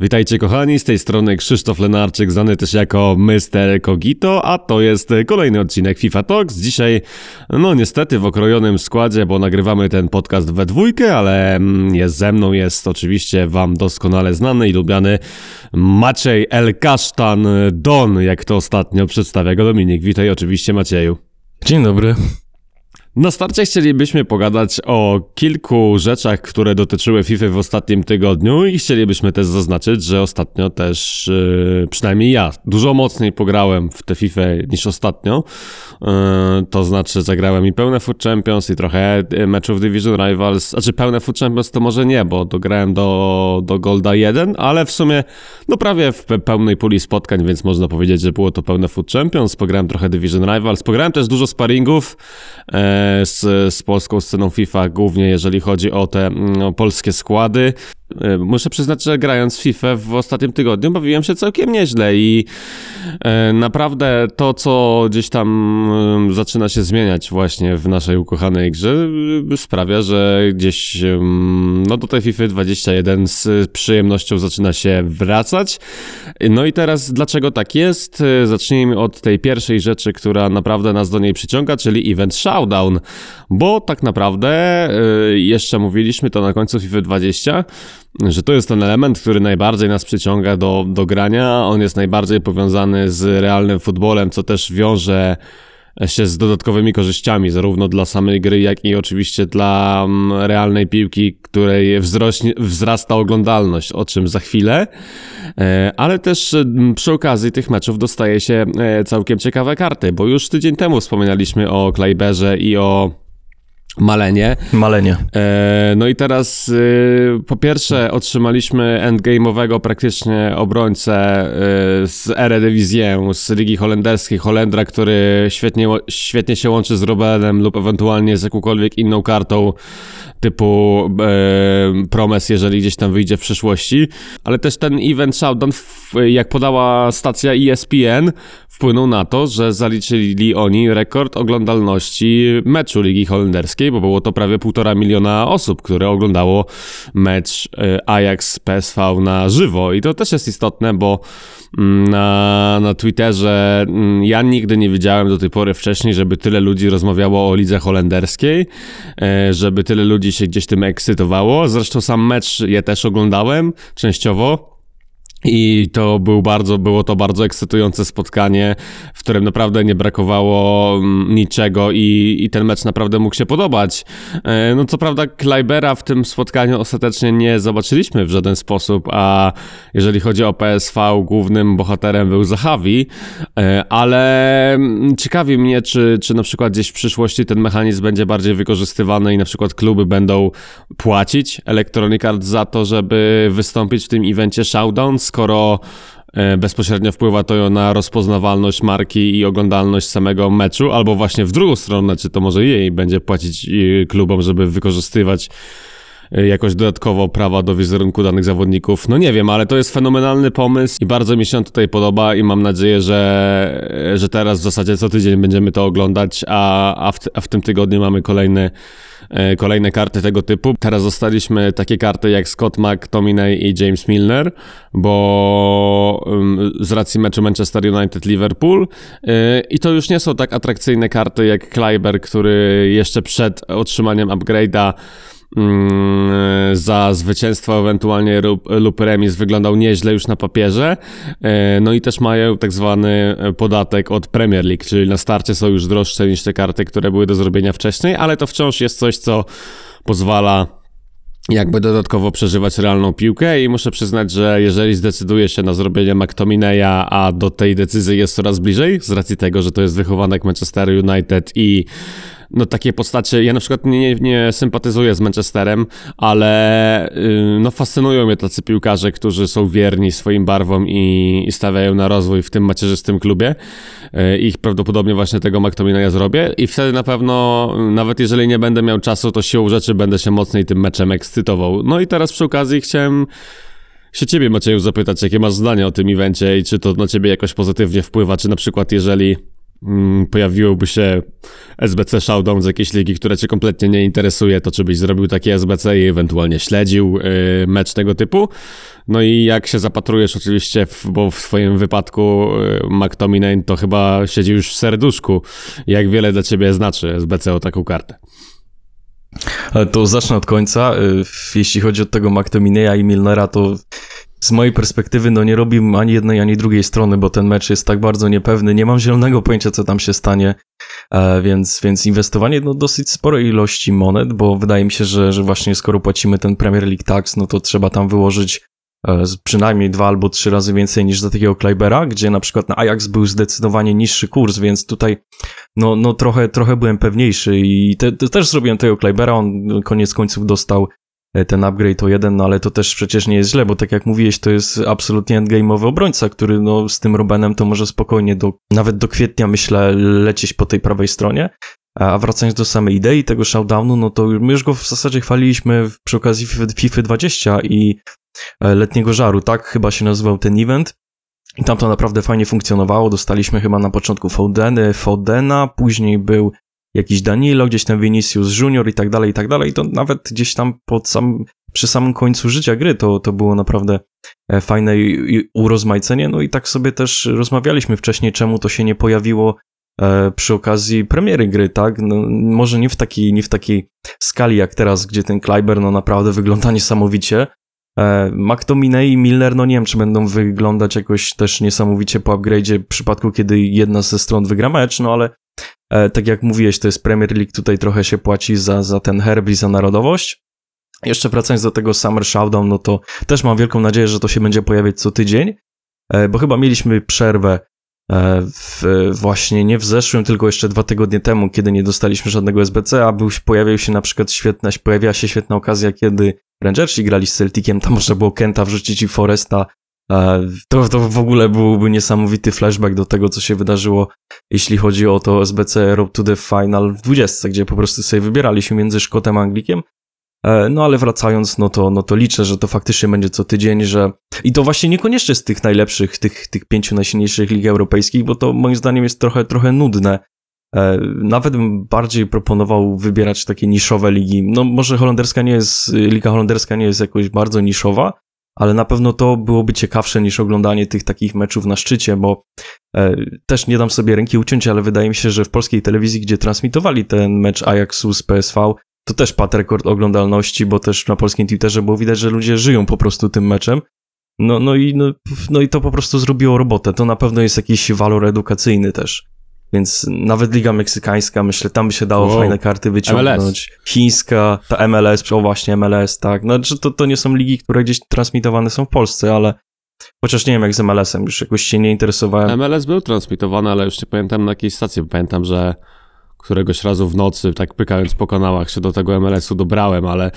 Witajcie kochani, z tej strony Krzysztof Lenarczyk, znany też jako Mr. Kogito, a to jest kolejny odcinek FIFA Talks. Dzisiaj, no niestety w okrojonym składzie, bo nagrywamy ten podcast we dwójkę, ale mm, jest ze mną, jest oczywiście wam doskonale znany i lubiany Maciej El Kasztan Don, jak to ostatnio przedstawia go Dominik. Witaj oczywiście Macieju. Dzień dobry. Na starcie chcielibyśmy pogadać o kilku rzeczach, które dotyczyły FIFA w ostatnim tygodniu i chcielibyśmy też zaznaczyć, że ostatnio też, yy, przynajmniej ja, dużo mocniej pograłem w tę FIFA niż ostatnio. Yy, to znaczy zagrałem i pełne Food Champions i trochę meczów Division Rivals. Znaczy pełne Food Champions to może nie, bo dograłem do, do Golda 1, ale w sumie no prawie w pełnej puli spotkań, więc można powiedzieć, że było to pełne Food Champions. Pograłem trochę Division Rivals, pograłem też dużo sparingów. Yy, z, z polską sceną FIFA, głównie jeżeli chodzi o te no, polskie składy. E, muszę przyznać, że grając FIFA w ostatnim tygodniu bawiłem się całkiem nieźle i e, naprawdę to, co gdzieś tam zaczyna się zmieniać właśnie w naszej ukochanej grze, sprawia, że gdzieś no do tej FIFA 21 z przyjemnością zaczyna się wracać. No i teraz dlaczego tak jest? Zacznijmy od tej pierwszej rzeczy, która naprawdę nas do niej przyciąga, czyli Event Showdown, bo tak naprawdę e, jeszcze mówiliśmy to na końcu FIFA 20, że to jest ten element, który najbardziej nas przyciąga do, do grania. On jest najbardziej powiązany z realnym futbolem, co też wiąże się z dodatkowymi korzyściami, zarówno dla samej gry, jak i oczywiście dla mm, realnej piłki, której wzrośnie, wzrasta oglądalność, o czym za chwilę. E, ale też mm, przy okazji tych meczów dostaje się e, całkiem ciekawe karty, bo już tydzień temu wspominaliśmy o Klejberze i o Malenie. Malenie. E, no i teraz y, po pierwsze otrzymaliśmy endgame'owego praktycznie obrońcę y, z Eredivisie, z Ligi Holenderskiej, Holendra, który świetnie, świetnie się łączy z Robertem lub ewentualnie z jakąkolwiek inną kartą typu e, promes, jeżeli gdzieś tam wyjdzie w przyszłości. Ale też ten event Showdown, jak podała stacja ESPN, wpłynął na to, że zaliczyli oni rekord oglądalności meczu Ligi Holenderskiej, bo było to prawie półtora miliona osób, które oglądało mecz e, Ajax PSV na żywo. I to też jest istotne, bo mm, na, na Twitterze mm, ja nigdy nie widziałem do tej pory wcześniej, żeby tyle ludzi rozmawiało o lidze holenderskiej, e, żeby tyle ludzi się gdzieś tym ekscytowało. Zresztą sam mecz je też oglądałem częściowo. I to był bardzo, było to bardzo ekscytujące spotkanie, w którym naprawdę nie brakowało mm, niczego i, i ten mecz naprawdę mógł się podobać. E, no co prawda Klejbera w tym spotkaniu ostatecznie nie zobaczyliśmy w żaden sposób, a jeżeli chodzi o PSV, głównym bohaterem był Zahavi, e, ale mm, ciekawi mnie, czy, czy na przykład gdzieś w przyszłości ten mechanizm będzie bardziej wykorzystywany i na przykład kluby będą płacić Electronic Arts za to, żeby wystąpić w tym evencie Showdown, skoro e, bezpośrednio wpływa to na rozpoznawalność marki i oglądalność samego meczu, albo właśnie w drugą stronę, czy to może jej będzie płacić e, klubom, żeby wykorzystywać e, jakoś dodatkowo prawa do wizerunku danych zawodników. No nie wiem, ale to jest fenomenalny pomysł i bardzo mi się tutaj podoba i mam nadzieję, że, że teraz w zasadzie co tydzień będziemy to oglądać, a, a, w, a w tym tygodniu mamy kolejny E, kolejne karty tego typu. Teraz zostaliśmy takie karty jak Scott McTominay i James Milner, bo z racji meczu Manchester United-Liverpool i to już nie są tak atrakcyjne karty jak Kleiber, który jeszcze przed otrzymaniem upgrade'a za zwycięstwo ewentualnie lub remis wyglądał nieźle już na papierze. E, no i też mają tak zwany podatek od Premier League, czyli na starcie są już droższe niż te karty, które były do zrobienia wcześniej, ale to wciąż jest coś, co pozwala jakby dodatkowo przeżywać realną piłkę i muszę przyznać, że jeżeli zdecyduje się na zrobienie McTominaya, a do tej decyzji jest coraz bliżej, z racji tego, że to jest wychowanek Manchester United i no takie postacie, ja na przykład nie, nie sympatyzuję z Manchesterem, ale yy, no fascynują mnie tacy piłkarze, którzy są wierni swoim barwom i, i stawiają na rozwój w tym macierzystym klubie. Yy, ich prawdopodobnie właśnie tego McTominaya zrobię i wtedy na pewno, nawet jeżeli nie będę miał czasu, to siłą rzeczy będę się mocniej tym meczem ekscytował. No i teraz przy okazji chciałem się ciebie, Macieju, zapytać, jakie masz zdanie o tym evencie i czy to na ciebie jakoś pozytywnie wpływa, czy na przykład jeżeli mm, pojawiłoby się SBC Showdown z jakiejś ligi, która cię kompletnie nie interesuje, to czy byś zrobił taki SBC i ewentualnie śledził y, mecz tego typu. No i jak się zapatrujesz oczywiście, w, bo w twoim wypadku y, McTominay to chyba siedzi już w serduszku, jak wiele dla ciebie znaczy SBC o taką kartę. To zacznę od końca. Y, jeśli chodzi o tego McTominaya i Milnera, to z mojej perspektywy no nie robi ani jednej, ani drugiej strony, bo ten mecz jest tak bardzo niepewny. Nie mam zielonego pojęcia, co tam się stanie, e, więc, więc inwestowanie no dosyć sporej ilości monet, bo wydaje mi się, że, że właśnie skoro płacimy ten Premier League Tax, no to trzeba tam wyłożyć e, przynajmniej dwa albo trzy razy więcej niż za takiego Kleibera, gdzie na przykład na Ajax był zdecydowanie niższy kurs, więc tutaj no, no trochę, trochę byłem pewniejszy i te, te też zrobiłem tego Kleibera, on koniec końców dostał ten upgrade o jeden, no ale to też przecież nie jest źle, bo tak jak mówiłeś, to jest absolutnie endgame'owy obrońca, który no z tym Robenem to może spokojnie do, nawet do kwietnia myślę lecieć po tej prawej stronie. A wracając do samej idei tego showdownu, no to my już go w zasadzie chwaliliśmy przy okazji FIFA 20 i e, letniego żaru, tak chyba się nazywał ten event. I tam to naprawdę fajnie funkcjonowało. Dostaliśmy chyba na początku Fodeny, Fodena, później był jakiś Danilo, gdzieś tam Vinicius Junior i tak dalej, i tak dalej. To nawet gdzieś tam pod sam, przy samym końcu życia gry to, to było naprawdę e, fajne urozmaicenie. No i tak sobie też rozmawialiśmy wcześniej, czemu to się nie pojawiło e, przy okazji premiery gry, tak? No, może nie w, takiej, nie w takiej skali jak teraz, gdzie ten Kleiber no naprawdę wygląda niesamowicie. E, McTominay i Milner, no nie wiem, czy będą wyglądać jakoś też niesamowicie po upgrade'zie w przypadku, kiedy jedna ze stron wygra mecz, no ale tak jak mówiłeś, to jest Premier League, tutaj trochę się płaci za, za ten herb i za narodowość. Jeszcze wracając do tego Summer Showdown, no to też mam wielką nadzieję, że to się będzie pojawiać co tydzień, e, bo chyba mieliśmy przerwę e, w, właśnie nie w zeszłym, tylko jeszcze dwa tygodnie temu, kiedy nie dostaliśmy żadnego SBC, a był, pojawił się na przykład świetna, pojawiła się świetna okazja, kiedy Rangersi grali z Celticiem, tam można było Kenta wrzucić i Foresta, to, to w ogóle byłby niesamowity flashback do tego, co się wydarzyło, jeśli chodzi o to SBC Road to the Final w 20, gdzie po prostu sobie wybieraliśmy między Szkotem a Anglikiem. E, no ale wracając, no to, no to liczę, że to faktycznie będzie co tydzień, że... I to właśnie niekoniecznie z tych najlepszych, tych, tych pięciu najsilniejszych lig europejskich, bo to moim zdaniem jest trochę, trochę nudne. E, nawet bym bardziej proponował wybierać takie niszowe ligi. No może holenderska nie jest, liga holenderska nie jest jakoś bardzo niszowa, ale na pewno to byłoby ciekawsze niż oglądanie tych takich meczów na szczycie, bo e, też nie dam sobie ręki uciąć, ale wydaje mi się, że w polskiej telewizji, gdzie transmitowali ten mecz Ajaxu z PSV, to też padł rekord oglądalności, bo też na polskim Twitterze było widać, że ludzie żyją po prostu tym meczem. No, no, i, no, no i to po prostu zrobiło robotę. To na pewno jest jakiś walor edukacyjny też. Więc nawet Liga Meksykańska, myślę, tam by się dało wow. fajne karty wyciągnąć. MLS. Chińska, ta MLS, o właśnie MLS, tak. No, to, to nie są ligi, które gdzieś transmitowane są w Polsce, ale chociaż nie wiem jak z MLS-em, już jakoś się nie interesowałem. MLS był transmitowany, ale już nie pamiętam na jakiej stacji. Pamiętam, że któregoś razu w nocy, tak pykając po kanałach, się do tego MLS-u dobrałem, ale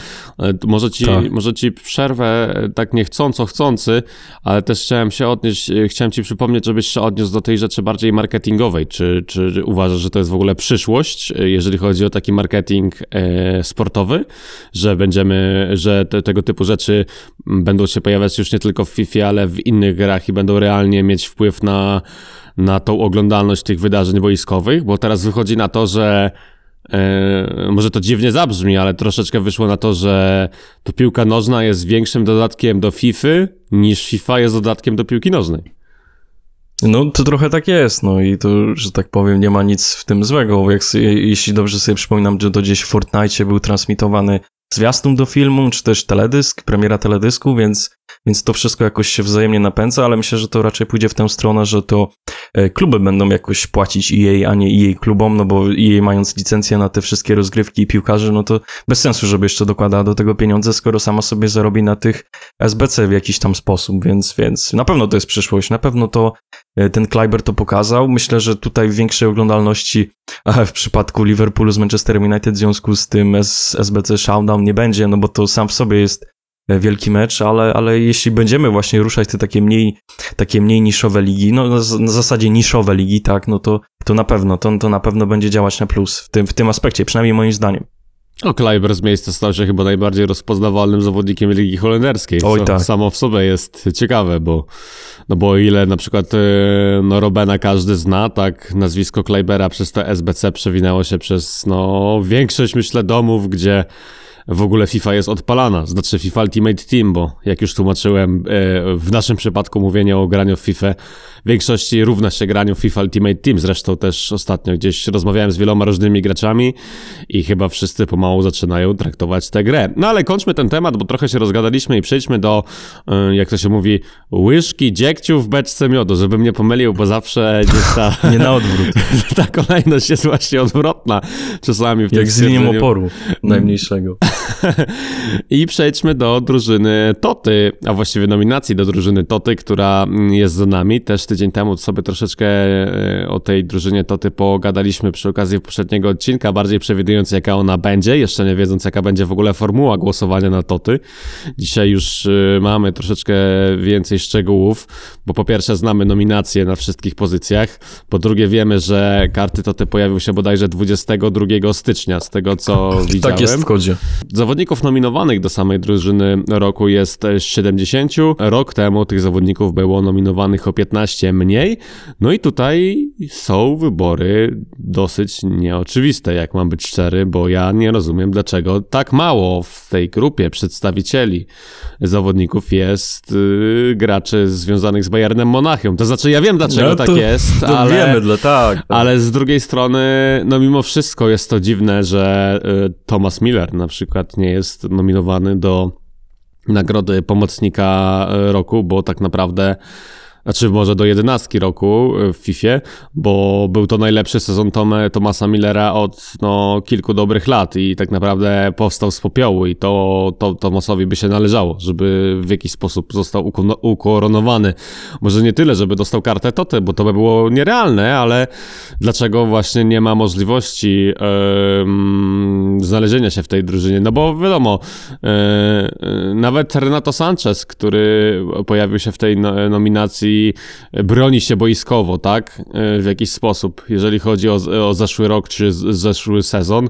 może ci, tak. może ci przerwę e, tak niechcąco, chcący, ale też chciałem się odnieść, e, chciałem ci przypomnieć, żebyś się odniósł do tej rzeczy bardziej marketingowej. Czy, czy uważasz, że to jest w ogóle przyszłość, e, jeżeli chodzi o taki marketing e, sportowy, że będziemy, że te, tego typu rzeczy będą się pojawiać już nie tylko w FIFA, ale w innych grach i będą realnie mieć wpływ na na tą oglądalność tych wydarzeń wojskowych, bo teraz wychodzi na to, że e, może to dziwnie zabrzmi, ale troszeczkę wyszło na to, że to piłka nożna jest większym dodatkiem do FIFA niż FIFA jest dodatkiem do piłki nożnej. No, to trochę tak jest, no i to, że tak powiem, nie ma nic w tym złego. Jak, jeśli dobrze sobie przypominam, że to gdzieś w Fortnite był transmitowany zwiastun do filmu, czy też teledysk, premiera teledysku, więc, więc to wszystko jakoś się wzajemnie napędza, ale myślę, że to raczej pójdzie w tę stronę, że to e, kluby będą jakoś płacić EA, a nie EA klubom, no bo EA mając licencję na te wszystkie rozgrywki i piłkarzy, no to bez sensu, żeby jeszcze dokładała do tego pieniądze, skoro sama sobie zarobi na tych SBC w jakiś tam sposób, więc, więc na pewno to jest przyszłość, na pewno to e, ten Kleiber to pokazał. Myślę, że tutaj większej oglądalności w przypadku Liverpoolu z Manchester United w związku z tym SBC Showdown nie będzie, no bo to sam w sobie jest e, wielki mecz, ale, ale jeśli będziemy właśnie ruszać te takie mniej, takie mniej niszowe ligi, no na, na zasadzie niszowe ligi, tak, no to, to na pewno, to, to na pewno będzie działać na plus w tym, w tym aspekcie, przynajmniej moim zdaniem. O, Kleiber z miejsca stał się chyba najbardziej rozpoznawalnym zawodnikiem Ligi Holenderskiej, Oj, co tak. samo w sobie jest ciekawe, bo, no bo o ile na przykład e, no Robena każdy zna, tak? Nazwisko Kleibera przez to SBC przewinęło się przez no większość, myślę, domów, gdzie w ogóle FIFA jest odpalana, znaczy FIFA Ultimate Team, bo jak już tłumaczyłem, e, w naszym przypadku mówienie o graniu w FIFA większości równa się graniu FIFA Ultimate Team. Zresztą też ostatnio gdzieś rozmawiałem z wieloma różnymi graczami i chyba wszyscy pomału zaczynają traktować tę grę. No ale kończmy ten temat, bo trochę się rozgadaliśmy i przejdźmy do, e, jak to się mówi, łyżki dziegciu w beczce miodu, żebym nie pomylił, bo zawsze gdzieś ta, Nie na odwrót. ta kolejność jest właśnie odwrotna czasami w tym Jak z linią oporu najmniejszego. I przejdźmy do drużyny Toty, a właściwie nominacji do drużyny Toty, która mm, jest za nami. Też tydzień temu sobie troszeczkę e, o tej drużynie Toty pogadaliśmy przy okazji poprzedniego odcinka, bardziej przewidując jaka ona będzie, jeszcze nie wiedząc jaka będzie w ogóle formuła głosowania na Toty. Dzisiaj już e, mamy troszeczkę więcej szczegółów, bo po pierwsze znamy nominacje na wszystkich pozycjach, po drugie wiemy, że karty Toty pojawią się bodajże 22 stycznia, z tego co widziałem. Tak jest w kodzie. Zawodników nominowanych do samej drużyny roku jest 70. Rok temu tych zawodników było nominowanych o 15 mniej. No i tutaj są wybory dosyć nieoczywiste, jak mam być szczery, bo ja nie rozumiem, dlaczego tak mało w tej grupie przedstawicieli zawodników jest yy, graczy związanych z Bayernem Monachium. To znaczy, ja wiem, dlaczego No tak to- jest, To ale... wiemy, dla tak. Ale z drugiej strony, no mimo wszystko jest to dziwne, że y, Thomas Miller na przykład nie jest nominowany do nagrody pomocnika y, roku, bo tak naprawdę znaczy może do jedenastki roku y, w FIFA, bo był to najlepszy sezon Tome, Thomasa Millera od no, kilku dobrych lat i tak naprawdę powstał z popiołu i to, to Thomasowi by się należało, żeby w jakiś sposób został uko- ukoronowany. Może nie tyle, żeby dostał kartę Toty, bo to by było nierealne, ale dlaczego właśnie nie ma możliwości em, znalezienia się w tej drużynie? No bo wiadomo, e, e, nawet Renato Sanchez, który pojawił się w tej no, nominacji, broni się boiskowo, tak? E, w jakiś sposób, jeżeli chodzi o, o zeszły rok czy zeszły sezon,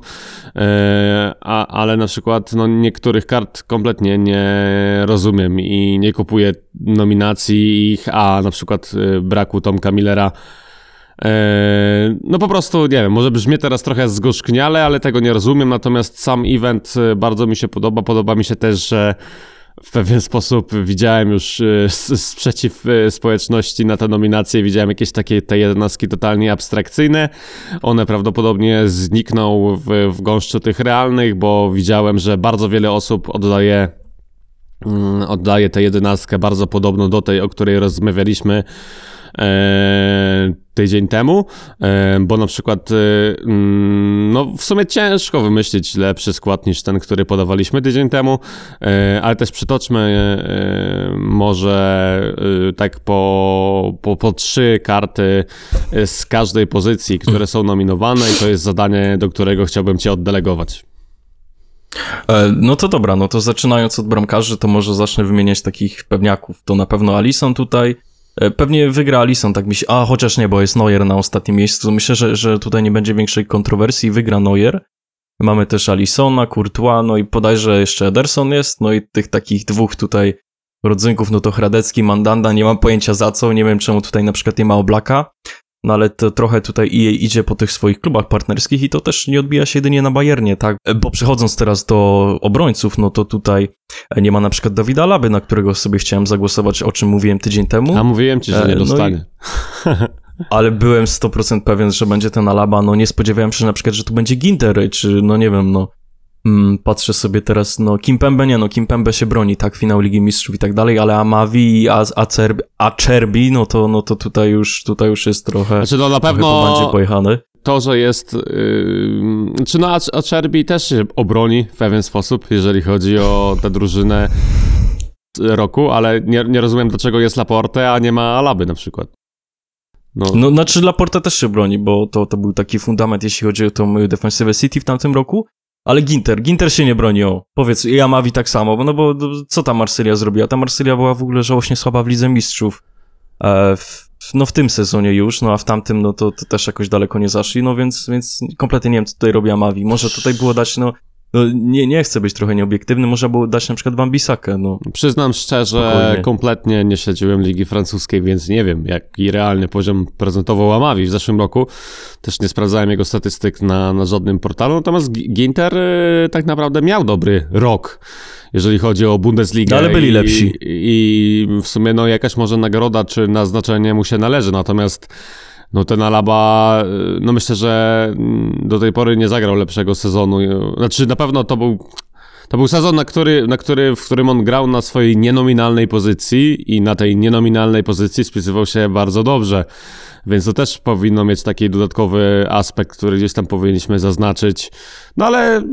e, a, ale na przykład no, niektórych kart kompletnie nie rozumiem i nie kupuję nominacji ich, a na przykład e, braku Tomka Millera No po prostu, nie wiem, może brzmi teraz trochę zgorzkniale, ale tego nie rozumiem, natomiast sam event bardzo mi się podoba. Podoba mi się też, że w pewien sposób widziałem już s- sprzeciw e, społeczności na te nominacje, widziałem jakieś takie te jednostki totalnie abstrakcyjne. One prawdopodobnie znikną w, w gąszczu tych realnych, bo widziałem, że bardzo wiele osób oddaje mm, oddaje tę jedenastkę bardzo podobną do tej, o której rozmawialiśmy tydzień temu, e, bo na przykład e, mm, no w sumie ciężko wymyślić lepszy skład niż ten, który podawaliśmy tydzień temu, e, ale też przytoczmy e, może e, tak po, po, po trzy karty e, z każdej pozycji, które są nominowane i to jest zadanie, do którego chciałbym cię oddelegować. E, No to dobra, no to zaczynając od bramkarzy, to może zacznę wymieniać takich pewniaków. To na pewno Alison tutaj. E, Pewnie wygra Alison, tak mi się... A, chociaż nie, bo jest Neuer na ostatnim miejscu. Myślę, że, że tutaj nie będzie większej kontrowersji. Wygra Neuer. Mamy też Alisona, Courtois, no i bodajże jeszcze Ederson jest. No i tych takich dwóch tutaj rodzynków, no to Hradecki, Mandanda, nie mam pojęcia za co. Nie wiem, czemu tutaj na przykład nie ma Oblaka. No ale to trochę tutaj EA idzie po tych swoich klubach partnerskich i to też nie odbija się jedynie na Bayernie, tak? Bo przechodząc teraz do obrońców, no to tutaj nie ma na przykład Dawida Laby, na którego sobie chciałem zagłosować, o czym mówiłem tydzień temu, A mówiłem ci, że E, nie no i- dostanie. ale byłem 100% pewien, że będzie ten Alaba, no nie spodziewałem się na przykład, że tu będzie Ginter, czy no nie wiem, no mm, patrzę sobie teraz, no Kimpembe nie, no Kimpembe się broni, tak, finał Ligi Mistrzów i tak dalej, ale Amavi i Acerbi, Acerbi, no to, no to tutaj już, tutaj już jest trochę, Znaczy no na pewno będzie pojechane. to, że jest. Yy, czy no, Ac- Acerbi też się obroni w pewien sposób, jeżeli chodzi o tę drużynę roku, ale nie, nie rozumiem, dlaczego jest Laporte, a nie ma Alaby na przykład. No, No, znaczy Laporta też się broni, bo to, to był taki fundament, jeśli chodzi o tą defensywę City w tamtym roku. Ale Ginter, Ginter się nie broni, o. Powiedz, i Amavi tak samo, no bo no, co ta Marsylia zrobiła? Ta Marsylia była w ogóle żałośnie słaba w Lidze Mistrzów. E, w- no w tym sezonie już, no a w tamtym, no to, to też jakoś daleko nie zaszli, no więc, więc kompletnie nie wiem, co tutaj robi Amavi. Może tutaj było dać, no, no, nie, nie chcę być trochę nieobiektywny, można było dać na przykład Wambisakę, no. Przyznam szczerze, Spokojnie. kompletnie nie śledziłem Ligi Francuskiej, więc nie wiem, jaki realny poziom prezentował Amavi w zeszłym roku. Też nie sprawdzałem jego statystyk na, na żadnym portalu, natomiast Gi- Ginter y, tak naprawdę miał dobry rok, jeżeli chodzi o Bundesligę. No, ale byli I- lepsi. I w sumie no jakaś może nagroda czy naznaczenie mu się należy, natomiast no ten Alaba, y, no myślę, że mm, do tej pory nie zagrał lepszego sezonu. Znaczy na pewno to był to był sezon, na który, na który, w którym on grał na swojej nienominalnej pozycji i na tej nienominalnej pozycji spisywał się bardzo dobrze. Więc to też powinno mieć taki dodatkowy aspekt, który gdzieś tam powinniśmy zaznaczyć. No ale,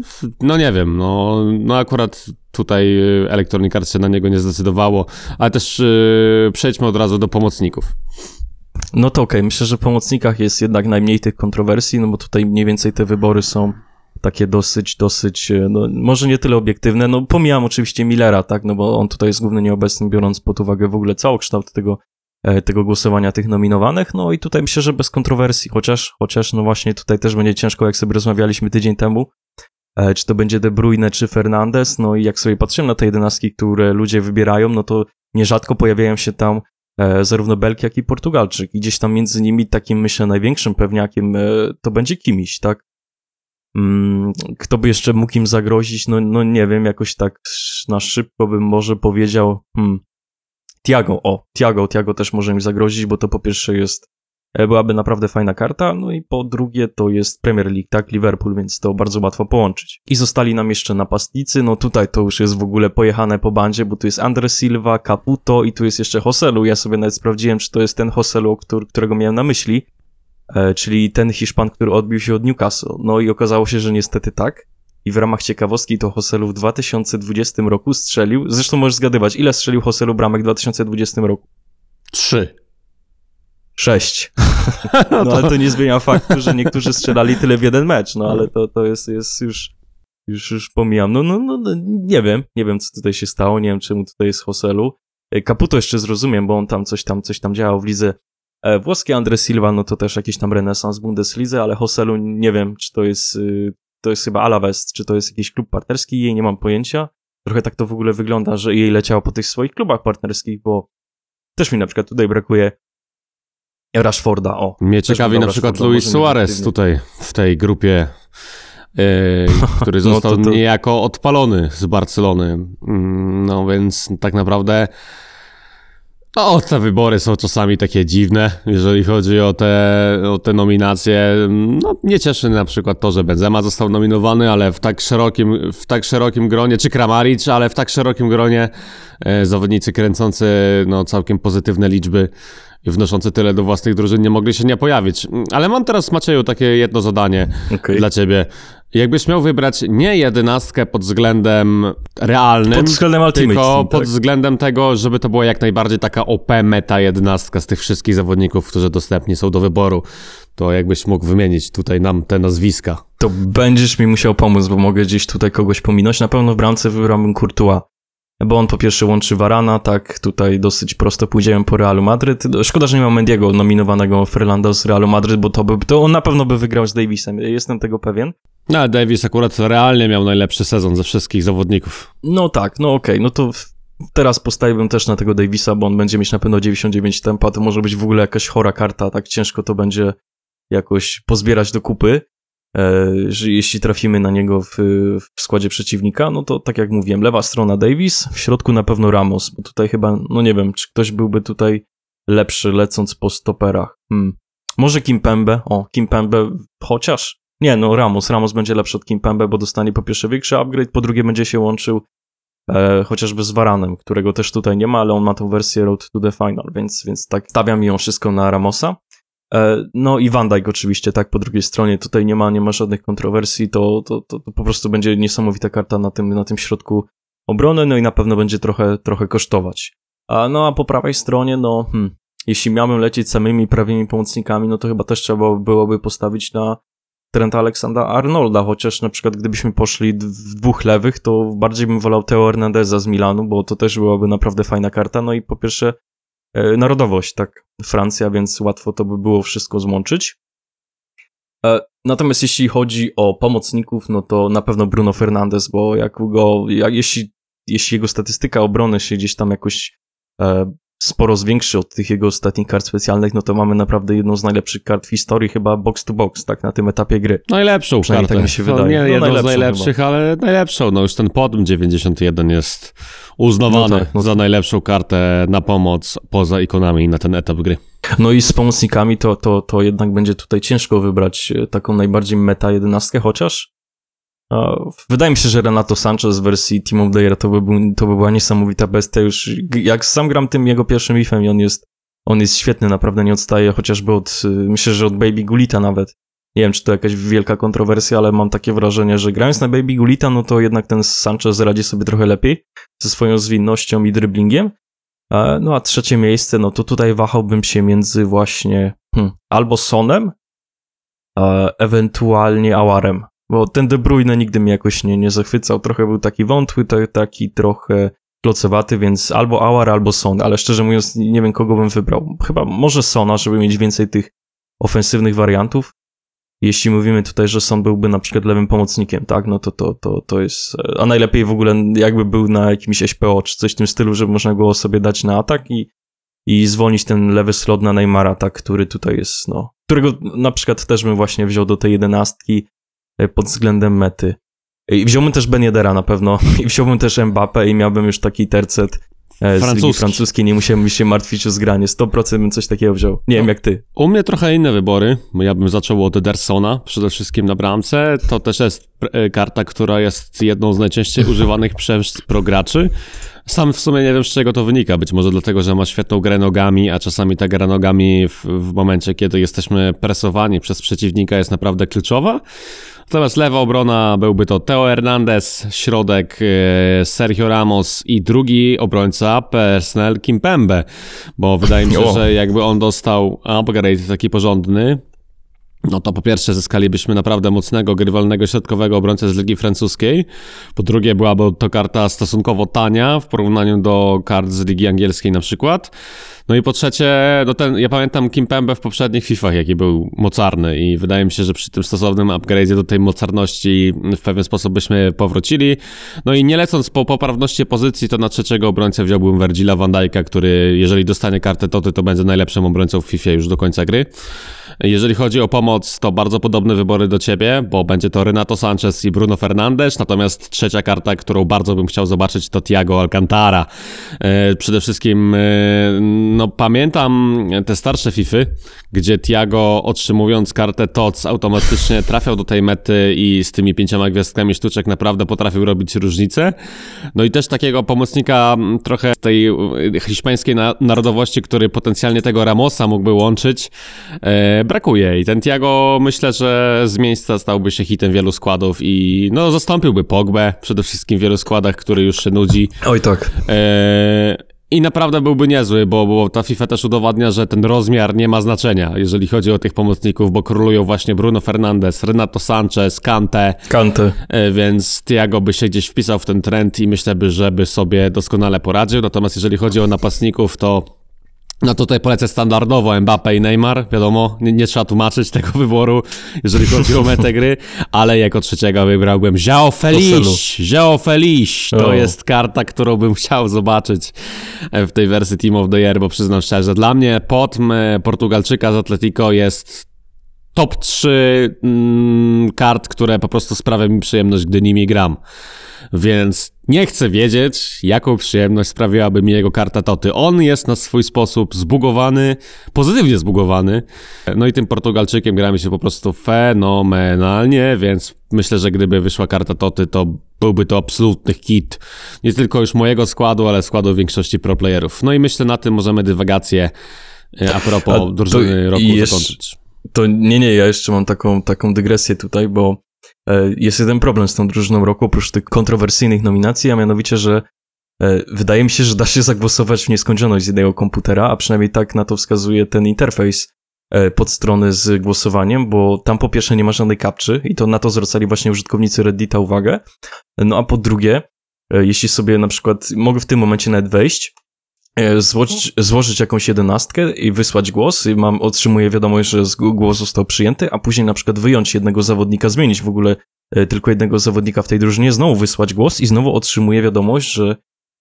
no nie wiem, no, no akurat tutaj y, Electronic się na niego nie zdecydowało, ale też yy, przejdźmy od razu do pomocników. No to okej, myślę, że w pomocnikach jest jednak najmniej tych kontrowersji, no bo tutaj mniej więcej te wybory są takie dosyć, dosyć, e, no może nie tyle obiektywne, no pomijam oczywiście Millera, tak, no bo on tutaj jest główny nieobecny, biorąc pod uwagę w ogóle całokształt tego, e, tego głosowania tych nominowanych, no i tutaj myślę, że bez kontrowersji, chociaż, chociaż no właśnie tutaj też będzie ciężko, jak sobie rozmawialiśmy tydzień temu, e, czy to będzie De Bruyne, czy Fernandez, no i jak sobie patrzymy na te jedenastki, które ludzie wybierają, no to nierzadko pojawiają się tam zarówno Belg, jak i Portugalczyk. I gdzieś tam między nimi takim, myślę, największym pewniakiem e, to będzie Kimiś, tak? Mm, kto by jeszcze mógł im zagrozić? No, no nie wiem, jakoś tak na szybko bym może powiedział hmm, Tiago, o, Tiago, Tiago też może im zagrozić, bo to po pierwsze jest, e, byłaby naprawdę fajna karta, no i po drugie to jest Premier League, tak, Liverpool, więc to bardzo łatwo połączyć. I zostali nam jeszcze napastnicy, no tutaj to już jest w ogóle pojechane po bandzie, bo tu jest Andre Silva, Caputo i tu jest jeszcze Hoselu, ja sobie nawet sprawdziłem, czy to jest ten Hoselu, którego miałem na myśli, e, czyli ten Hiszpan, który odbił się od Newcastle. No i okazało się, że niestety tak. I w ramach ciekawostki to Hoselu w 2020 roku strzelił, zresztą możesz zgadywać, ile strzelił Hoselu bramek w 2020 roku? Trzy. Sześć. No ale to nie zmienia faktu, że niektórzy strzelali tyle w jeden mecz, no ale to, to jest, jest już, już, już pomijam. No, no, no, no, nie wiem, nie wiem, co tutaj się stało, nie wiem, czemu tutaj jest Hoselu. E, Caputo jeszcze zrozumiem, bo on tam coś tam, coś tam działał w lidze e, włoskiej. Andre Silva, no to też jakiś tam renesans w Bundeslidze, ale Hoselu nie wiem, czy to jest, y, to jest chyba Alaves, czy to jest jakiś klub partnerski, jej nie mam pojęcia. Trochę tak to w ogóle wygląda, że jej leciało po tych swoich klubach partnerskich, bo też mi na przykład tutaj brakuje Rashforda, o. Mnie ciekawi na przykład Rashforda, Luis Suarez tutaj w tej grupie, yy, który No został to- to- niejako odpalony z Barcelony. Mm, No więc tak naprawdę no, te wybory są czasami takie dziwne, jeżeli chodzi o te, o te nominacje. No, nie cieszy na przykład to, że Benzema został nominowany, ale w tak szerokim, w tak szerokim gronie, czy Kramaric, ale w tak szerokim gronie e, zawodnicy kręcący no, całkiem pozytywne liczby wnoszący tyle do własnych drużyn nie mogli się nie pojawić. Ale mam teraz, Macieju, takie jedno zadanie Okej. dla ciebie. Jakbyś miał wybrać nie jedenastkę pod względem realnym, Pod względem Ultimate tylko Team, pod tak? względem tego, żeby to była jak najbardziej taka OP meta jedenastka z tych wszystkich zawodników, którzy dostępni są do wyboru, to jakbyś mógł wymienić tutaj nam te nazwiska. To będziesz mi musiał pomóc, bo mogę gdzieś tutaj kogoś pominąć. Na pewno w bramce wybrałbym Courtois. Bo on po pierwsze łączy Varana, tak, tutaj dosyć prosto pójdziemy po Realu Madryt. Szkoda, że nie ma Mendiego nominowanego Fernando z Realu Madryt, bo to by, to on na pewno by wygrał z Davisem, jestem tego pewien. No, ale Davis akurat realnie miał najlepszy sezon ze wszystkich zawodników. No tak, no okej, no to teraz postawiłbym też na tego Davisa, bo on będzie mieć na pewno 99 tempa, to może być w ogóle jakaś chora karta, tak ciężko to będzie jakoś pozbierać do kupy. E, jeśli trafimy na niego w, w składzie przeciwnika, no to tak jak mówiłem, lewa strona Davis, w środku na pewno Ramos, bo tutaj chyba, no nie wiem, czy ktoś byłby tutaj lepszy lecąc po stoperach. Hmm. Może Kimpembe, o, Kimpembe, chociaż, nie no, Ramos, Ramos będzie lepszy od Kimpembe, bo dostanie po pierwsze większy upgrade, po drugie będzie się łączył e, chociażby z Varanem, którego też tutaj nie ma, ale on ma tą wersję Road to the Final, więc, więc tak stawiam ją wszystko na Ramosa. E, No i Van Dijk oczywiście, tak, po drugiej stronie, tutaj nie ma, nie ma żadnych kontrowersji, to, to, to, to po prostu będzie niesamowita karta na tym, na tym środku obrony, no i na pewno będzie trochę, trochę kosztować. A, no a po prawej stronie, no, hmm, jeśli miałbym lecieć samymi prawymi pomocnikami, no to chyba też trzeba byłoby postawić na Trenta Aleksandra Arnolda, chociaż na przykład gdybyśmy poszli w dwóch lewych, to bardziej bym wolał Teo Hernandeza z Milanu, bo to też byłaby naprawdę fajna karta, no i po pierwsze narodowość, tak, Francja, więc łatwo to by było wszystko złączyć. E, natomiast jeśli chodzi o pomocników, no to na pewno Bruno Fernandes, bo jak go, jak, jeśli, jeśli jego statystyka obrony się gdzieś tam jakoś e, sporo zwiększy od tych jego ostatnich kart specjalnych, no to mamy naprawdę jedną z najlepszych kart w historii, chyba box to box, tak, na tym etapie gry. Najlepszą Przynajmniej kartę. tak mi się No, wydaje. nie No, jedną z najlepszych, ale najlepszą. No już ten podm 91 jest uznawany No tak, no za najlepszą kartę na pomoc poza ikonami na ten etap gry. No i z pomocnikami to, to, to jednak będzie tutaj ciężko wybrać e, taką najbardziej meta jedenastkę, chociaż wydaje mi się, że Renato Sanchez w wersji Team of the Year to by, był, to by była niesamowita bestia już. Jak sam gram tym jego pierwszym ifem i on jest, on jest świetny, naprawdę nie odstaje chociażby od, y, myślę, że od Baby Gulita nawet. Nie wiem, czy to jakaś wielka kontrowersja, ale mam takie wrażenie, że grając na Baby Gulita, no to jednak ten Sanchez radzi sobie trochę lepiej ze swoją zwinnością i dribblingiem. E, No a trzecie miejsce, no to tutaj wahałbym się między właśnie hmm, albo Sonem, ewentualnie Awarem. Bo ten De Bruyne nigdy mnie jakoś nie, nie zachwycał. Trochę był taki wątły, ta- taki trochę klocewaty, więc albo Awar, albo Son. Ale szczerze mówiąc, nie wiem kogo bym wybrał. Chyba może Sona, żeby mieć więcej tych ofensywnych wariantów. Jeśli mówimy tutaj, że Son byłby na przykład lewym pomocnikiem, tak, no to, to, to, to jest. e, A najlepiej w ogóle jakby był na jakimś SPO czy coś w tym stylu, żeby można było sobie dać na atak i, i zwolnić ten lewy slot na Neymara, tak, który tutaj jest, no. Którego na przykład też bym właśnie wziął do tej jedenastki pod względem mety. I wziąłbym też Ben Yedera na pewno, i wziąłbym też Mbappé i miałbym już taki tercet e, z Ligi Francuski. Francuskiej, nie musiałbym się martwić o zgranie. 100% bym coś takiego wziął. Nie wiem jak ty. U mnie trochę inne wybory. bo Ja bym zaczął od Edersona, przede wszystkim na bramce. To też jest e, karta, która jest jedną z najczęściej używanych przez prograczy. Sam w sumie nie wiem, z czego to wynika. Być może dlatego, że ma świetną grę nogami, a czasami ta gra nogami w, w momencie, kiedy jesteśmy presowani przez przeciwnika jest naprawdę kluczowa. Natomiast lewa obrona byłby to Teo Hernandez, środek e, Sergio Ramos i drugi obrońca Persnel Kimpembe, bo wydaje mi się, że jakby on dostał upgrade taki porządny, no to po pierwsze zyskalibyśmy naprawdę mocnego, grywalnego środkowego obrońcę z Ligi Francuskiej. Po drugie byłaby to karta stosunkowo tania w porównaniu do kart z Ligi Angielskiej na przykład. No i po trzecie, no ten, ja pamiętam Kimpembe w poprzednich FIFAch, jaki był mocarny i wydaje mi się, że przy tym stosownym upgrade'zie do tej mocarności w pewien sposób byśmy powrócili. No i nie lecąc po poprawności pozycji, to na trzeciego obrońcę wziąłbym Virgila van Dijk'a, który jeżeli dostanie kartę Toty, to będzie najlepszym obrońcą w FIFA już do końca gry. Jeżeli chodzi o pomoc, to bardzo podobne wybory do ciebie, bo będzie to Renato Sanchez i Bruno Fernandes, natomiast trzecia karta, którą bardzo bym chciał zobaczyć, to Thiago Alcantara. E, Przede wszystkim, e, no pamiętam te starsze Fify, gdzie Thiago otrzymując kartę TOC automatycznie trafiał do tej mety i z tymi pięcioma gwiazdkami sztuczek naprawdę potrafił robić różnicę. No i też takiego pomocnika trochę tej e, hiszpańskiej na- narodowości, który potencjalnie tego Ramosa mógłby łączyć, e, brakuje. I ten Thiago myślę, że z miejsca stałby się hitem wielu składów i no zastąpiłby Pogbę przede wszystkim w wielu składach, który już się nudzi. Oj tak. Eee, I naprawdę byłby niezły, bo, bo ta FIFA też udowadnia, że ten rozmiar nie ma znaczenia, jeżeli chodzi o tych pomocników, bo królują właśnie Bruno Fernandes, Renato Sanchez, Kante, Kantę. e, więc Thiago by się gdzieś wpisał w ten trend i myślę, by, żeby sobie doskonale poradził. Natomiast jeżeli chodzi o napastników, to no tutaj polecę standardowo Mbappe i Neymar, wiadomo, nie, nie trzeba tłumaczyć tego wyboru, jeżeli chodzi o metę gry, ale jako trzeciego wybrałbym João Feliz, João Feliz, to O. jest karta, którą bym chciał zobaczyć w tej wersji Team of the Year, bo przyznam szczerze, dla mnie e, Portugalczyka z Atletico jest top 3 mm, kart, które po prostu sprawiają mi przyjemność, gdy nimi gram. Więc nie chcę wiedzieć, jaką przyjemność sprawiłaby mi jego karta Toty. On jest na swój sposób zbugowany, pozytywnie zbugowany. No i tym Portugalczykiem gramy się po prostu fenomenalnie, więc myślę, że gdyby wyszła karta Toty, to byłby to absolutny hit. Nie tylko już mojego składu, ale składu większości pro playerów. No i myślę, na tym możemy dywagację e, a propos A drużyny roku jeszcze- zakończyć. To nie, nie, ja jeszcze mam taką, taką dygresję tutaj, bo e, jest jeden problem z tą drużyną roku, oprócz tych kontrowersyjnych nominacji, a mianowicie, że e, wydaje mi się, że da się zagłosować w nieskończoność z jednego komputera, a przynajmniej tak na to wskazuje ten interfejs e, pod strony z głosowaniem, bo tam po pierwsze nie ma żadnej kapczy i to na to zwracali właśnie użytkownicy Reddita uwagę, no a po drugie, jeśli sobie na przykład, mogę w tym momencie nawet wejść złożyć, złożyć jakąś jedenastkę i wysłać głos i mam, otrzymuję wiadomość, że głos został przyjęty, a później na przykład wyjąć jednego zawodnika, zmienić w ogóle e, tylko jednego zawodnika w tej drużynie, znowu wysłać głos i znowu otrzymuję wiadomość, że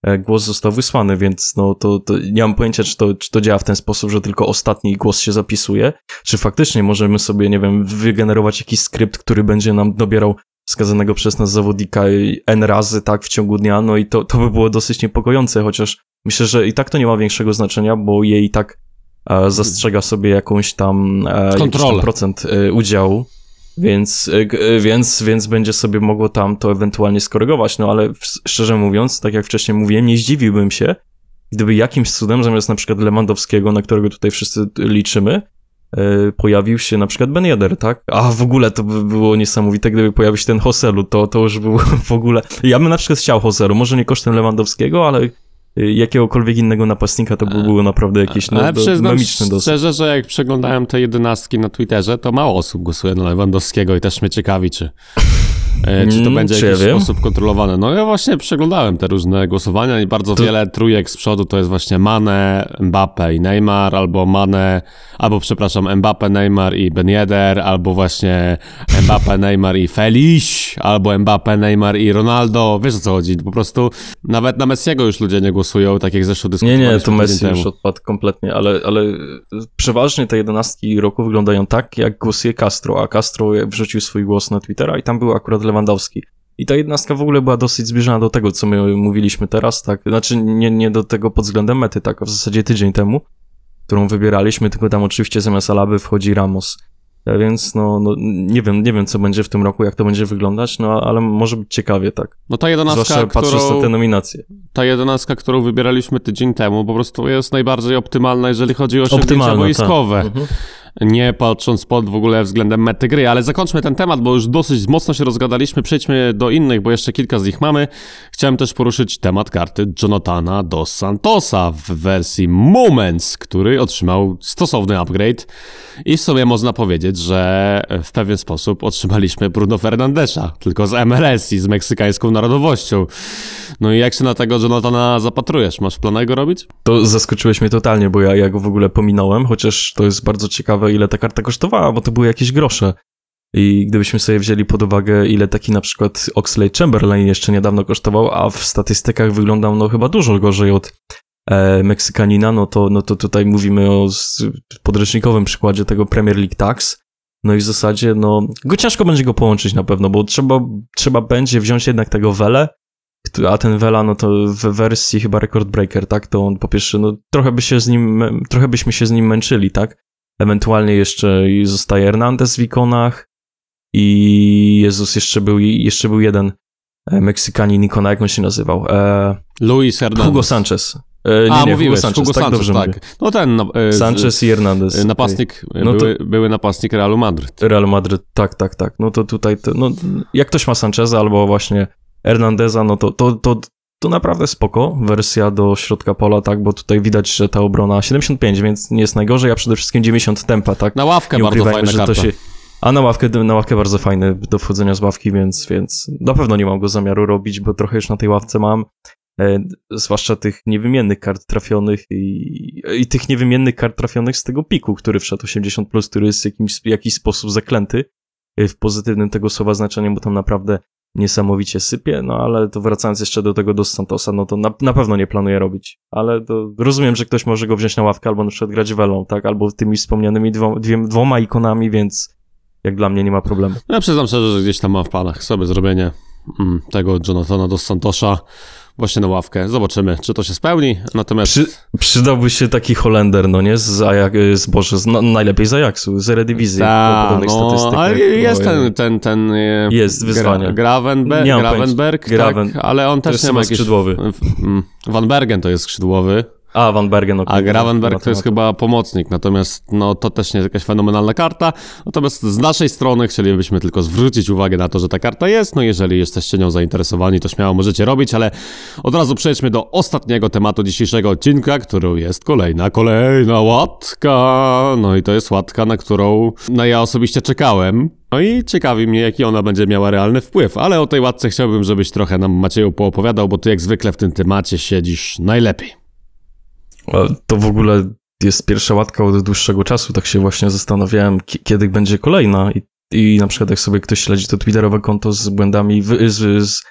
e, głos został wysłany, więc no to, to nie mam pojęcia, czy to, czy to działa w ten sposób, że tylko ostatni głos się zapisuje, czy faktycznie możemy sobie, nie wiem, wygenerować jakiś skrypt, który będzie nam dobierał wskazanego przez nas zawodnika n razy, tak, w ciągu dnia, no i to, to by było dosyć niepokojące, chociaż myślę, że i tak to nie ma większego znaczenia, bo jej i tak e, zastrzega sobie jakąś tam, e, jakiś tam Kontrolę. procent e, udziału, więc, e, e, więc, więc będzie sobie mogło tam to ewentualnie skorygować, no ale w- szczerze mówiąc, tak jak wcześniej mówiłem, nie zdziwiłbym się, gdyby jakimś cudem zamiast na przykład Lewandowskiego, na którego tutaj wszyscy liczymy, pojawił się na przykład Ben Yedder, tak? A w ogóle to by było niesamowite, gdyby pojawił się ten Hoselu, to, to już był w ogóle... Ja bym na przykład chciał Hoselu, może nie kosztem Lewandowskiego, ale e, jakiegokolwiek innego napastnika to by było naprawdę jakieś no, Ale przyznam dosyć. szczerze, że jak przeglądałem te jedenastki na Twitterze, to mało osób głosuje na Lewandowskiego i też mnie ciekawi, czy, e, czy to Mm, będzie w ja jakiś wiem? sposób kontrolowane. No ja właśnie przeglądałem te różne głosowania i bardzo To- wiele trójek z przodu to jest właśnie Mane, Mbappe i Neymar, albo Mane, albo przepraszam, Mbappe, Neymar i Ben Yedder, albo właśnie Mbappe, Neymar i Feliś, albo Mbappe, Neymar i Ronaldo. Wiesz o co chodzi? Po prostu nawet na Messiego już ludzie nie głosują, tak jak zresztą Nie, dyskutowaliśmy nie, to tydzień Messi już odpadł kompletnie, ale, ale przeważnie te jedenastki roku wyglądają tak, jak głosuje Castro, a Castro wrzucił swój głos na Twittera i tam był akurat Lewandowski. I ta jedenastka w ogóle była dosyć zbliżona do tego, co my mówiliśmy teraz, tak? Znaczy nie, nie do tego pod względem mety, tak? W zasadzie tydzień temu, którą wybieraliśmy, tylko tam oczywiście zamiast Alaby wchodzi Ramos. E, Więc no, no nie wiem, nie wiem co będzie w tym roku, jak to będzie wyglądać, no ale może być ciekawie, tak. No ta jedenastka, Zwłaszcza patrząc którą, na te nominacje. ta jedenastka, którą wybieraliśmy tydzień temu, po prostu jest najbardziej optymalna, jeżeli chodzi o osiągnięcia Optymalna, boiskowe. tak. Mhm. Nie patrząc pod w ogóle względem mety gry, ale zakończmy ten temat, bo już dosyć mocno się rozgadaliśmy. Przejdźmy do innych, bo jeszcze kilka z nich mamy. Chciałem też poruszyć temat karty Jonathana dos Santosa w wersji Moments, który otrzymał stosowny upgrade. I w sumie można powiedzieć, że w pewien sposób otrzymaliśmy Bruno Fernandesza, tylko z MLS i z meksykańską narodowością. No i jak się na tego Jonathana zapatrujesz? Masz w planach go robić? To zaskoczyłeś mnie totalnie, bo ja, ja go w ogóle pominąłem, chociaż to jest bardzo ciekawe, ile ta karta kosztowała, bo to były jakieś grosze. I gdybyśmy sobie wzięli pod uwagę, ile taki na przykład Oxley Chamberlain jeszcze niedawno kosztował, a w statystykach wyglądał no chyba dużo gorzej od e, Meksykanina, no to, no to tutaj mówimy o podręcznikowym przykładzie tego Premier League Tax. No i w zasadzie, no, go ciężko będzie go połączyć na pewno, bo trzeba, trzeba będzie wziąć jednak tego Wele, a ten Vela, no to w wersji chyba Record Breaker, tak, to on po pierwsze, no trochę by się z nim, trochę byśmy się z nim męczyli, tak, ewentualnie jeszcze zostaje Hernandez w ikonach i Jezus, jeszcze był, jeszcze był jeden e, Meksykanin ikona, jak on się nazywał, e, Luis Hernandez. Hugo Sanchez. E, nie, A, nie, mówiłeś, Hugo Sanchez, Hugo tak, Sanchez, dobrze tak. mówię. No ten... No, e, Sanchez i Hernandez. e, Napastnik, e, No to- były, były napastnik Realu Madryt. Real Madryt, tak, tak, tak. No to tutaj, to, no, jak ktoś ma Sancheza albo właśnie Hernandeza, no to, to, to, to naprawdę spoko wersja do środka pola, tak, bo tutaj widać, że ta obrona 75, więc nie jest najgorzej, a przede wszystkim 90 tempa, tak. Na ławkę Nie bardzo fajna że karta. się... A na ławkę, na ławkę bardzo fajny do wchodzenia z ławki, więc, więc na pewno nie mam go zamiaru robić, bo trochę już na tej ławce mam. E, zwłaszcza tych niewymiennych kart trafionych i, i tych niewymiennych kart trafionych z tego piku, który wszedł 80+, plus, który jest w jakiś sposób zaklęty w pozytywnym tego słowa znaczeniu, bo tam naprawdę niesamowicie sypie, no ale to wracając jeszcze do tego do Santosa, no to na, na pewno nie planuję robić, ale rozumiem, że ktoś może go wziąć na ławkę albo na przykład grać welą, tak, albo tymi wspomnianymi dwo, dwie, dwoma ikonami, więc jak dla mnie nie ma problemu. Ja przyznam szczerze, że gdzieś tam mam w planach sobie zrobienie mm, tego Jonathana dos Santosza właśnie na ławkę. Zobaczymy, czy to się spełni. Natomiast Przy, przydałby się taki Holender, no nie, z, Ajak, z Boże, z, no, najlepiej z Ajaxu, z Eredivisie, po Ta, podobnych no, ale jest No, ten, ten, ten... e, Jest wyzwanie. Gra, Gravenberg, Gravenberg Graven- tak, ale on też nie ma jakiś... skrzydłowy. mm, Van Bergen to jest skrzydłowy, A, Van Bergen, okej. a Gravenberg na to jest chyba pomocnik, natomiast no to też nie jest jakaś fenomenalna karta. Natomiast z naszej strony chcielibyśmy tylko zwrócić uwagę na to, że ta karta jest. No jeżeli jesteście nią zainteresowani, to śmiało możecie robić, ale od razu przejdźmy do ostatniego tematu dzisiejszego odcinka, którą jest kolejna, kolejna łatka. No i to jest łatka, na którą no ja osobiście czekałem. No i ciekawi mnie, jaki ona będzie miała realny wpływ, ale o tej łatce chciałbym, żebyś trochę nam Macieju poopowiadał, bo ty jak zwykle w tym temacie siedzisz najlepiej. To w ogóle jest pierwsza łatka od dłuższego czasu, tak się właśnie zastanawiałem, kiedy będzie kolejna i, i na przykład jak sobie ktoś śledzi to twitterowe konto z błędami, z, z,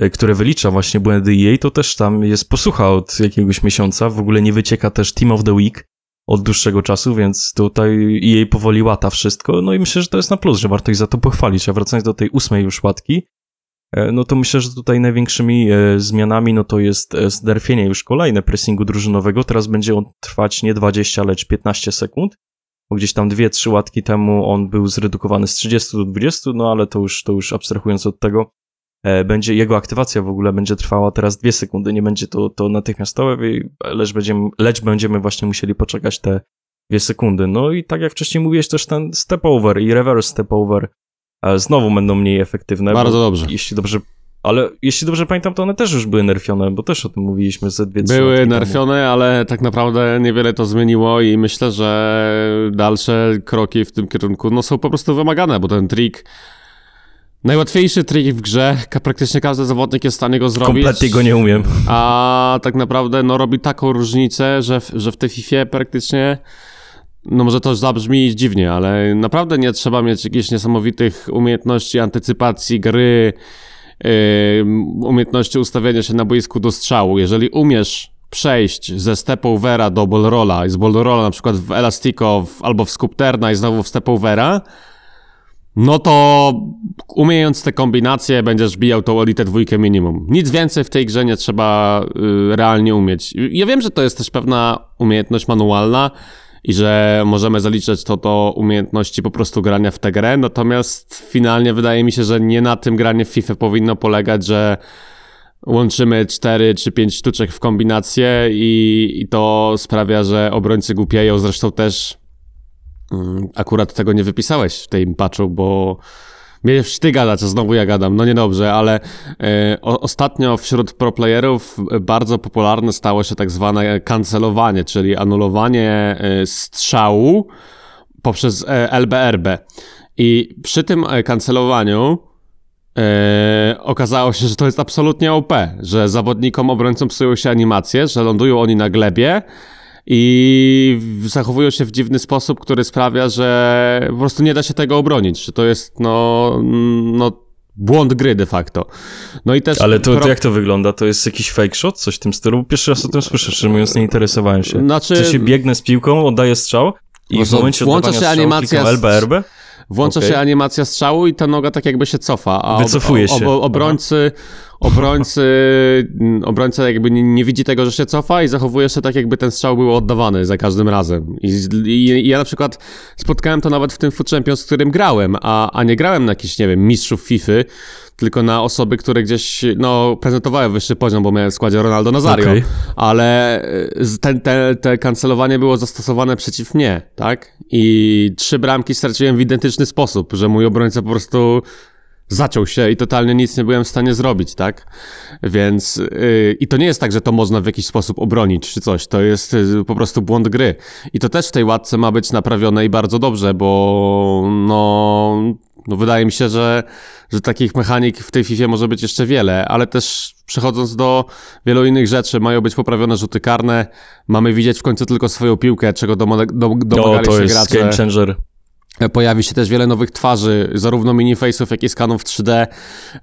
e, które wylicza właśnie błędy EA, to też tam jest posłucha od jakiegoś miesiąca, w ogóle nie wycieka też Team of the Week od dłuższego czasu, więc tutaj EA powoli łata wszystko, no i myślę, że to jest na plus, że warto ich za to pochwalić, a wracając do tej ósmej już łatki, no to myślę, że tutaj największymi e, zmianami no to jest e, zderfienie już kolejne pressingu drużynowego. Teraz będzie on trwać nie 20, lecz 15 sekund. Bo gdzieś tam 2-3 łatki temu on był zredukowany z 30 do 20, no ale to już, to już abstrahując od tego, będzie jego aktywacja w ogóle będzie trwała teraz 2 sekundy, nie będzie to, to natychmiastowe, lecz będziemy, lecz będziemy właśnie musieli poczekać te 2 sekundy. No i tak jak wcześniej mówiłeś, też ten step over i reverse step over znowu będą mniej efektywne. Bardzo dobrze. Jeśli dobrze ale jeśli dobrze pamiętam, to one też już były nerfione, bo też o tym mówiliśmy ze dwie, trzy Były nerfione, temu. ale tak naprawdę niewiele to zmieniło i myślę, że dalsze kroki w tym kierunku no, są po prostu wymagane, bo ten trik Najłatwiejszy trik w grze, praktycznie każdy zawodnik jest w stanie go zrobić. Kompletnie go nie umiem. A tak naprawdę no, robi taką różnicę, że w, że w tej FIFA praktycznie no może to zabrzmi dziwnie, ale naprawdę nie trzeba mieć jakichś niesamowitych umiejętności antycypacji gry, yy, umiejętności ustawiania się na boisku do strzału. Jeżeli umiesz przejść ze stepovera do ballrolla i z ballrolla na przykład w Elastico w, albo w Sculpterna i znowu w stepovera, no to umiejąc te kombinacje będziesz bijał tą elitę dwójkę minimum. Nic więcej w tej grze nie trzeba y, realnie umieć. Ja wiem, że to jest też pewna umiejętność manualna, i że możemy zaliczać to do umiejętności po prostu grania w tę grę, natomiast finalnie wydaje mi się, że nie na tym granie w FIFA powinno polegać, że łączymy 4 czy 5 sztuczek w kombinację i, i to sprawia, że obrońcy głupieją, zresztą też mm, akurat tego nie wypisałeś w tej patchu, bo Miałeś ty gadać, a znowu ja gadam. No niedobrze, ale e, o, ostatnio wśród proplayerów bardzo popularne stało się tak zwane kancelowanie, czyli anulowanie e, strzału poprzez e, LBRB. I przy tym e, kancelowaniu e, okazało się, że to jest absolutnie OP, że zawodnikom obrońcom psują się animacje, że lądują oni na glebie, i zachowują się w dziwny sposób, który sprawia, że po prostu nie da się tego obronić, że to jest no, no błąd gry de facto. No i też... Ale to, to jak to wygląda? To jest jakiś fake shot? Coś w tym stylu? Pierwszy raz o tym słyszę, szczerze mówiąc nie interesowałem się. Znaczy... Czy się biegnę z piłką, oddaję strzał i w momencie włącza się animacja LBRB? Włącza okay. się animacja strzału i ta noga tak jakby się cofa. A Wycofuje się. Ob, obrońcy, obrońcy, mm, obrońca jakby nie, nie, widzi tego, że się cofa i zachowuje się tak, jakby ten strzał był oddawany za każdym razem. I, i, i ja na przykład spotkałem to nawet w tym Foot Champions, z którym grałem, a, a nie grałem na jakichś, nie wiem, mistrzów FIFA, tylko na osoby, które gdzieś, no, prezentowały wyższy poziom, bo miałem w składzie Ronaldo Nazario, okay. ale e, ten, te, te kancelowanie było zastosowane przeciw mnie, tak? I trzy bramki straciłem w identyczny sposób, że mój obrońca po prostu zaciął się i totalnie nic nie byłem w stanie zrobić, tak? Więc yy, i to nie jest tak, że to można w jakiś sposób obronić czy coś, to jest yy, po prostu błąd gry. I to też w tej łatce ma być naprawione i bardzo dobrze, bo no, no wydaje mi się, że, że takich mechanik w tej FIFA może być jeszcze wiele, ale też przechodząc do wielu innych rzeczy, mają być poprawione rzuty karne, mamy widzieć w końcu tylko swoją piłkę, czego domagali no, to się jest gracze. game changer. Pojawi się też wiele nowych twarzy, zarówno miniface'ów, jak i skanów 3D,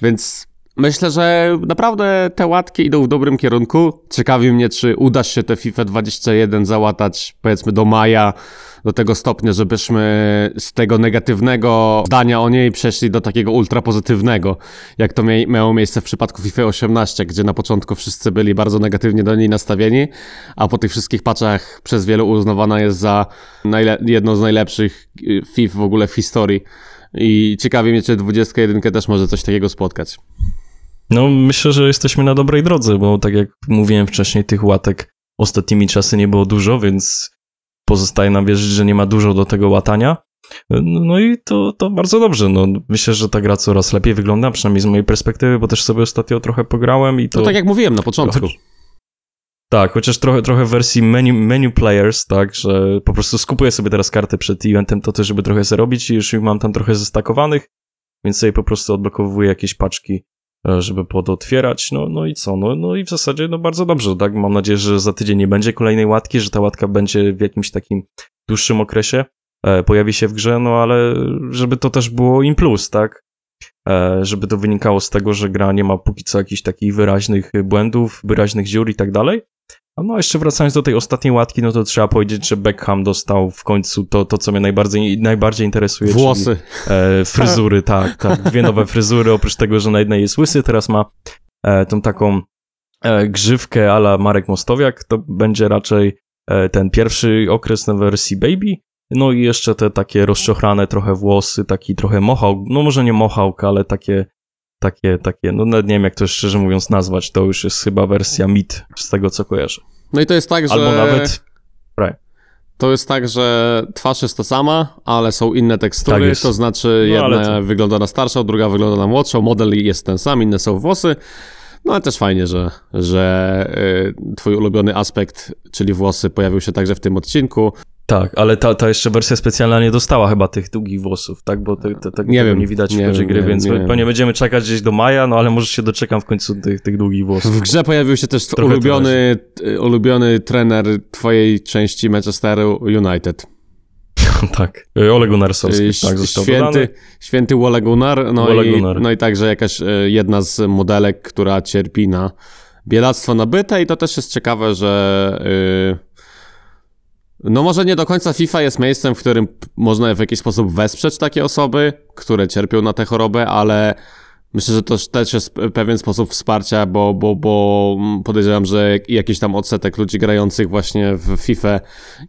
więc myślę, że naprawdę te łatki idą w dobrym kierunku. Ciekawi mnie, czy uda się te FIFA 21 załatać, powiedzmy, do maja, do tego stopnia, żebyśmy z tego negatywnego zdania o niej przeszli do takiego ultra pozytywnego, jak to miało miejsce w przypadku FIFA 18, gdzie na początku wszyscy byli bardzo negatywnie do niej nastawieni, a po tych wszystkich paczach przez wielu uznawana jest za jedną z najlepszych y, FIFA w ogóle w historii. I ciekawi mnie, czy 21 też może coś takiego spotkać. No, myślę, że jesteśmy na dobrej drodze, bo tak jak mówiłem wcześniej, tych łatek ostatnimi czasy nie było dużo, więc pozostaje nam wierzyć, że nie ma dużo do tego łatania. No i to, to bardzo dobrze. No, myślę, że ta gra coraz lepiej wygląda, przynajmniej z mojej perspektywy, bo też sobie ostatnio trochę pograłem i to... No tak jak mówiłem na początku. Tak, chociaż trochę, trochę w wersji menu, menu players, tak, że po prostu skupuję sobie teraz karty przed eventem, to też, żeby trochę zarobić i już mam tam trochę zestakowanych, więc sobie po prostu odblokowuję jakieś paczki żeby podotwierać, no, no i co, no, no i w zasadzie no bardzo dobrze, tak, mam nadzieję, że za tydzień nie będzie kolejnej łatki, że ta łatka będzie w jakimś takim dłuższym okresie, e, pojawi się w grze, no ale żeby to też było im plus, tak, e, żeby to wynikało z tego, że gra nie ma póki co jakichś takich wyraźnych błędów, wyraźnych dziur i tak dalej, no, jeszcze wracając do tej ostatniej łatki, no to trzeba powiedzieć, że Beckham dostał w końcu to, to co mnie najbardziej, najbardziej interesuje. Włosy. Czyli, e, fryzury, tak, tak. Dwie nowe fryzury, oprócz tego, że na jednej jest łysy, teraz ma e, tą taką e, grzywkę ala Marek Mostowiak. To będzie raczej e, ten pierwszy okres na wersji Baby. No i jeszcze te takie rozczochrane trochę włosy, taki trochę mohawk, no może nie mohawk, ale takie takie, takie, no nawet nie wiem jak to szczerze mówiąc nazwać, to już jest chyba wersja mid z tego co kojarzę. No i to jest tak, że... Albo nawet... Right. To jest tak, że twarz jest ta sama, ale są inne tekstury, tak to znaczy no, jedna to... wygląda na starszą, druga wygląda na młodszą, model jest ten sam, inne są włosy, no ale też fajnie, że, że y, twój ulubiony aspekt, czyli włosy, pojawił się także w tym odcinku. Tak, ale ta, ta jeszcze wersja specjalna nie dostała chyba tych długich włosów, tak? Bo te, te, te, nie wiem, nie widać nie w wiem, gry, nie, więc nie pewnie będziemy czekać gdzieś do maja, no ale może się doczekam w końcu tych, tych długich włosów. W grze pojawił się też ulubiony, ulubiony trener twojej części Manchesteru United. tak, Ole Gunnarsowski, tak, został święty, święty Ole Gunnar, no, Ole Gunnar. I, no i także jakaś e, jedna z modelek, która cierpi na bielactwo nabyte i to też jest ciekawe, że... Yy, no może nie do końca FIFA jest miejscem, w którym można w jakiś sposób wesprzeć takie osoby, które cierpią na tę chorobę, ale myślę, że to też jest pewien sposób wsparcia, bo, bo, bo podejrzewam, że jakiś tam odsetek ludzi grających właśnie w FIFA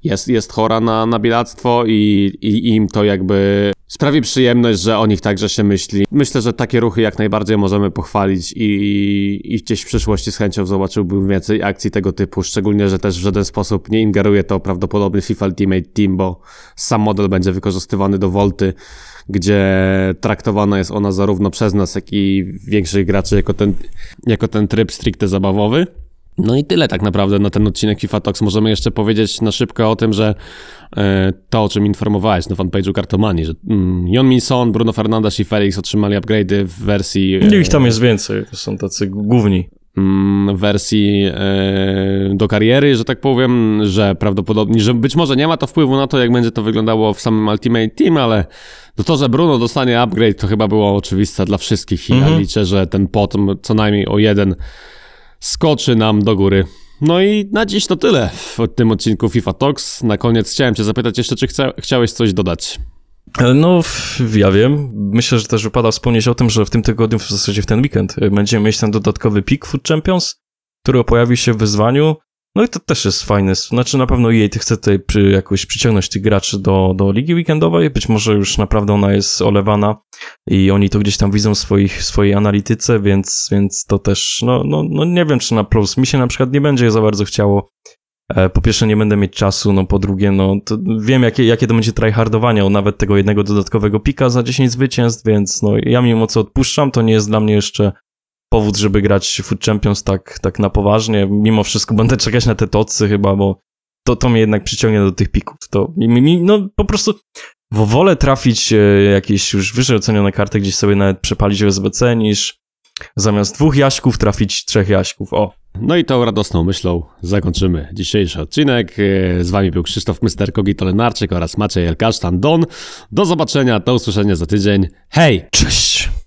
jest, jest chora na, na bielactwo i, i im to jakby sprawi przyjemność, że o nich także się myśli. Myślę, że takie ruchy jak najbardziej możemy pochwalić i, i gdzieś w przyszłości z chęcią zobaczyłbym więcej akcji tego typu, szczególnie, że też w żaden sposób nie ingeruje to prawdopodobnie FIFA Ultimate Team, bo sam model będzie wykorzystywany do Volty, gdzie traktowana jest ona zarówno przez nas, jak i większych graczy jako ten, jako ten tryb stricte zabawowy. No i tyle tak naprawdę na ten odcinek FIFA Talks. Możemy jeszcze powiedzieć na szybko o tym, że e, to, o czym informowałeś na fanpage'u Kartomani, że mm, Jon Minson, Bruno Fernandes i Felix otrzymali upgrade'y w wersji... E, ich tam jest więcej, to są tacy główni. Mm, wersji e, do kariery, że tak powiem, że prawdopodobnie, że być może nie ma to wpływu na to, jak będzie to wyglądało w samym Ultimate Team, ale no to, że Bruno dostanie upgrade, to chyba było oczywiste dla wszystkich i ja mhm. liczę, że ten potom co najmniej o jeden skoczy nam do góry. No i na dziś to tyle w tym odcinku FIFA Talks. Na koniec chciałem cię zapytać jeszcze, czy chcia chciałeś coś dodać? No, ja wiem. Myślę, że też wypada wspomnieć o tym, że w tym tygodniu, w zasadzie w ten weekend, e, będziemy mieć ten dodatkowy Peak Food Champions, który pojawi się w wyzwaniu. No i to też jest fajne. Znaczy na pewno jej chce tutaj przy, jakoś przyciągnąć tych graczy do, do ligi weekendowej. Być może już naprawdę ona jest olewana i oni to gdzieś tam widzą w swoich, swojej analityce, więc, więc to też, no, no, no nie wiem czy na plus. Mi się na przykład nie będzie za bardzo chciało. E, po pierwsze nie będę mieć czasu, no po drugie no wiem jakie, jakie to będzie tryhardowanie, o nawet tego jednego dodatkowego pika za 10 zwycięstw, więc no ja mimo co odpuszczam, to nie jest dla mnie jeszcze powód, żeby grać Food Champions tak, tak na poważnie. Mimo wszystko będę czekać na te tocy chyba, bo to, to mnie jednak przyciągnie do tych pików. To mi, no po prostu wolę trafić e, jakieś już wyżej ocenione karty, gdzieś sobie nawet przepalić w SBC, niż zamiast dwóch jaśków trafić trzech jaśków. O. No i tą radosną myślą zakończymy dzisiejszy odcinek. E, z wami był Krzysztof Myster Kogito Lenarczyk oraz Maciej Elkasztan Don. Do zobaczenia, do usłyszenia za tydzień. Hej! Cześć!